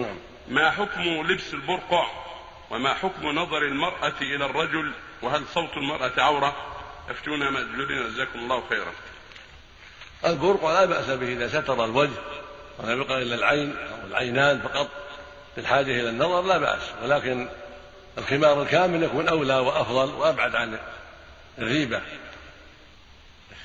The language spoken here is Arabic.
نعم. ما حكم لبس البرقع وما حكم نظر المرأة إلى الرجل وهل صوت المرأة عورة؟ أفتونا مأجورين جزاكم الله خيرا. البرقع لا بأس به إذا ستر الوجه ولم يبقى إلا العين أو العينان فقط بالحاجة إلى النظر لا بأس ولكن الخمار الكامل يكون أولى وأفضل وأبعد عن الريبة.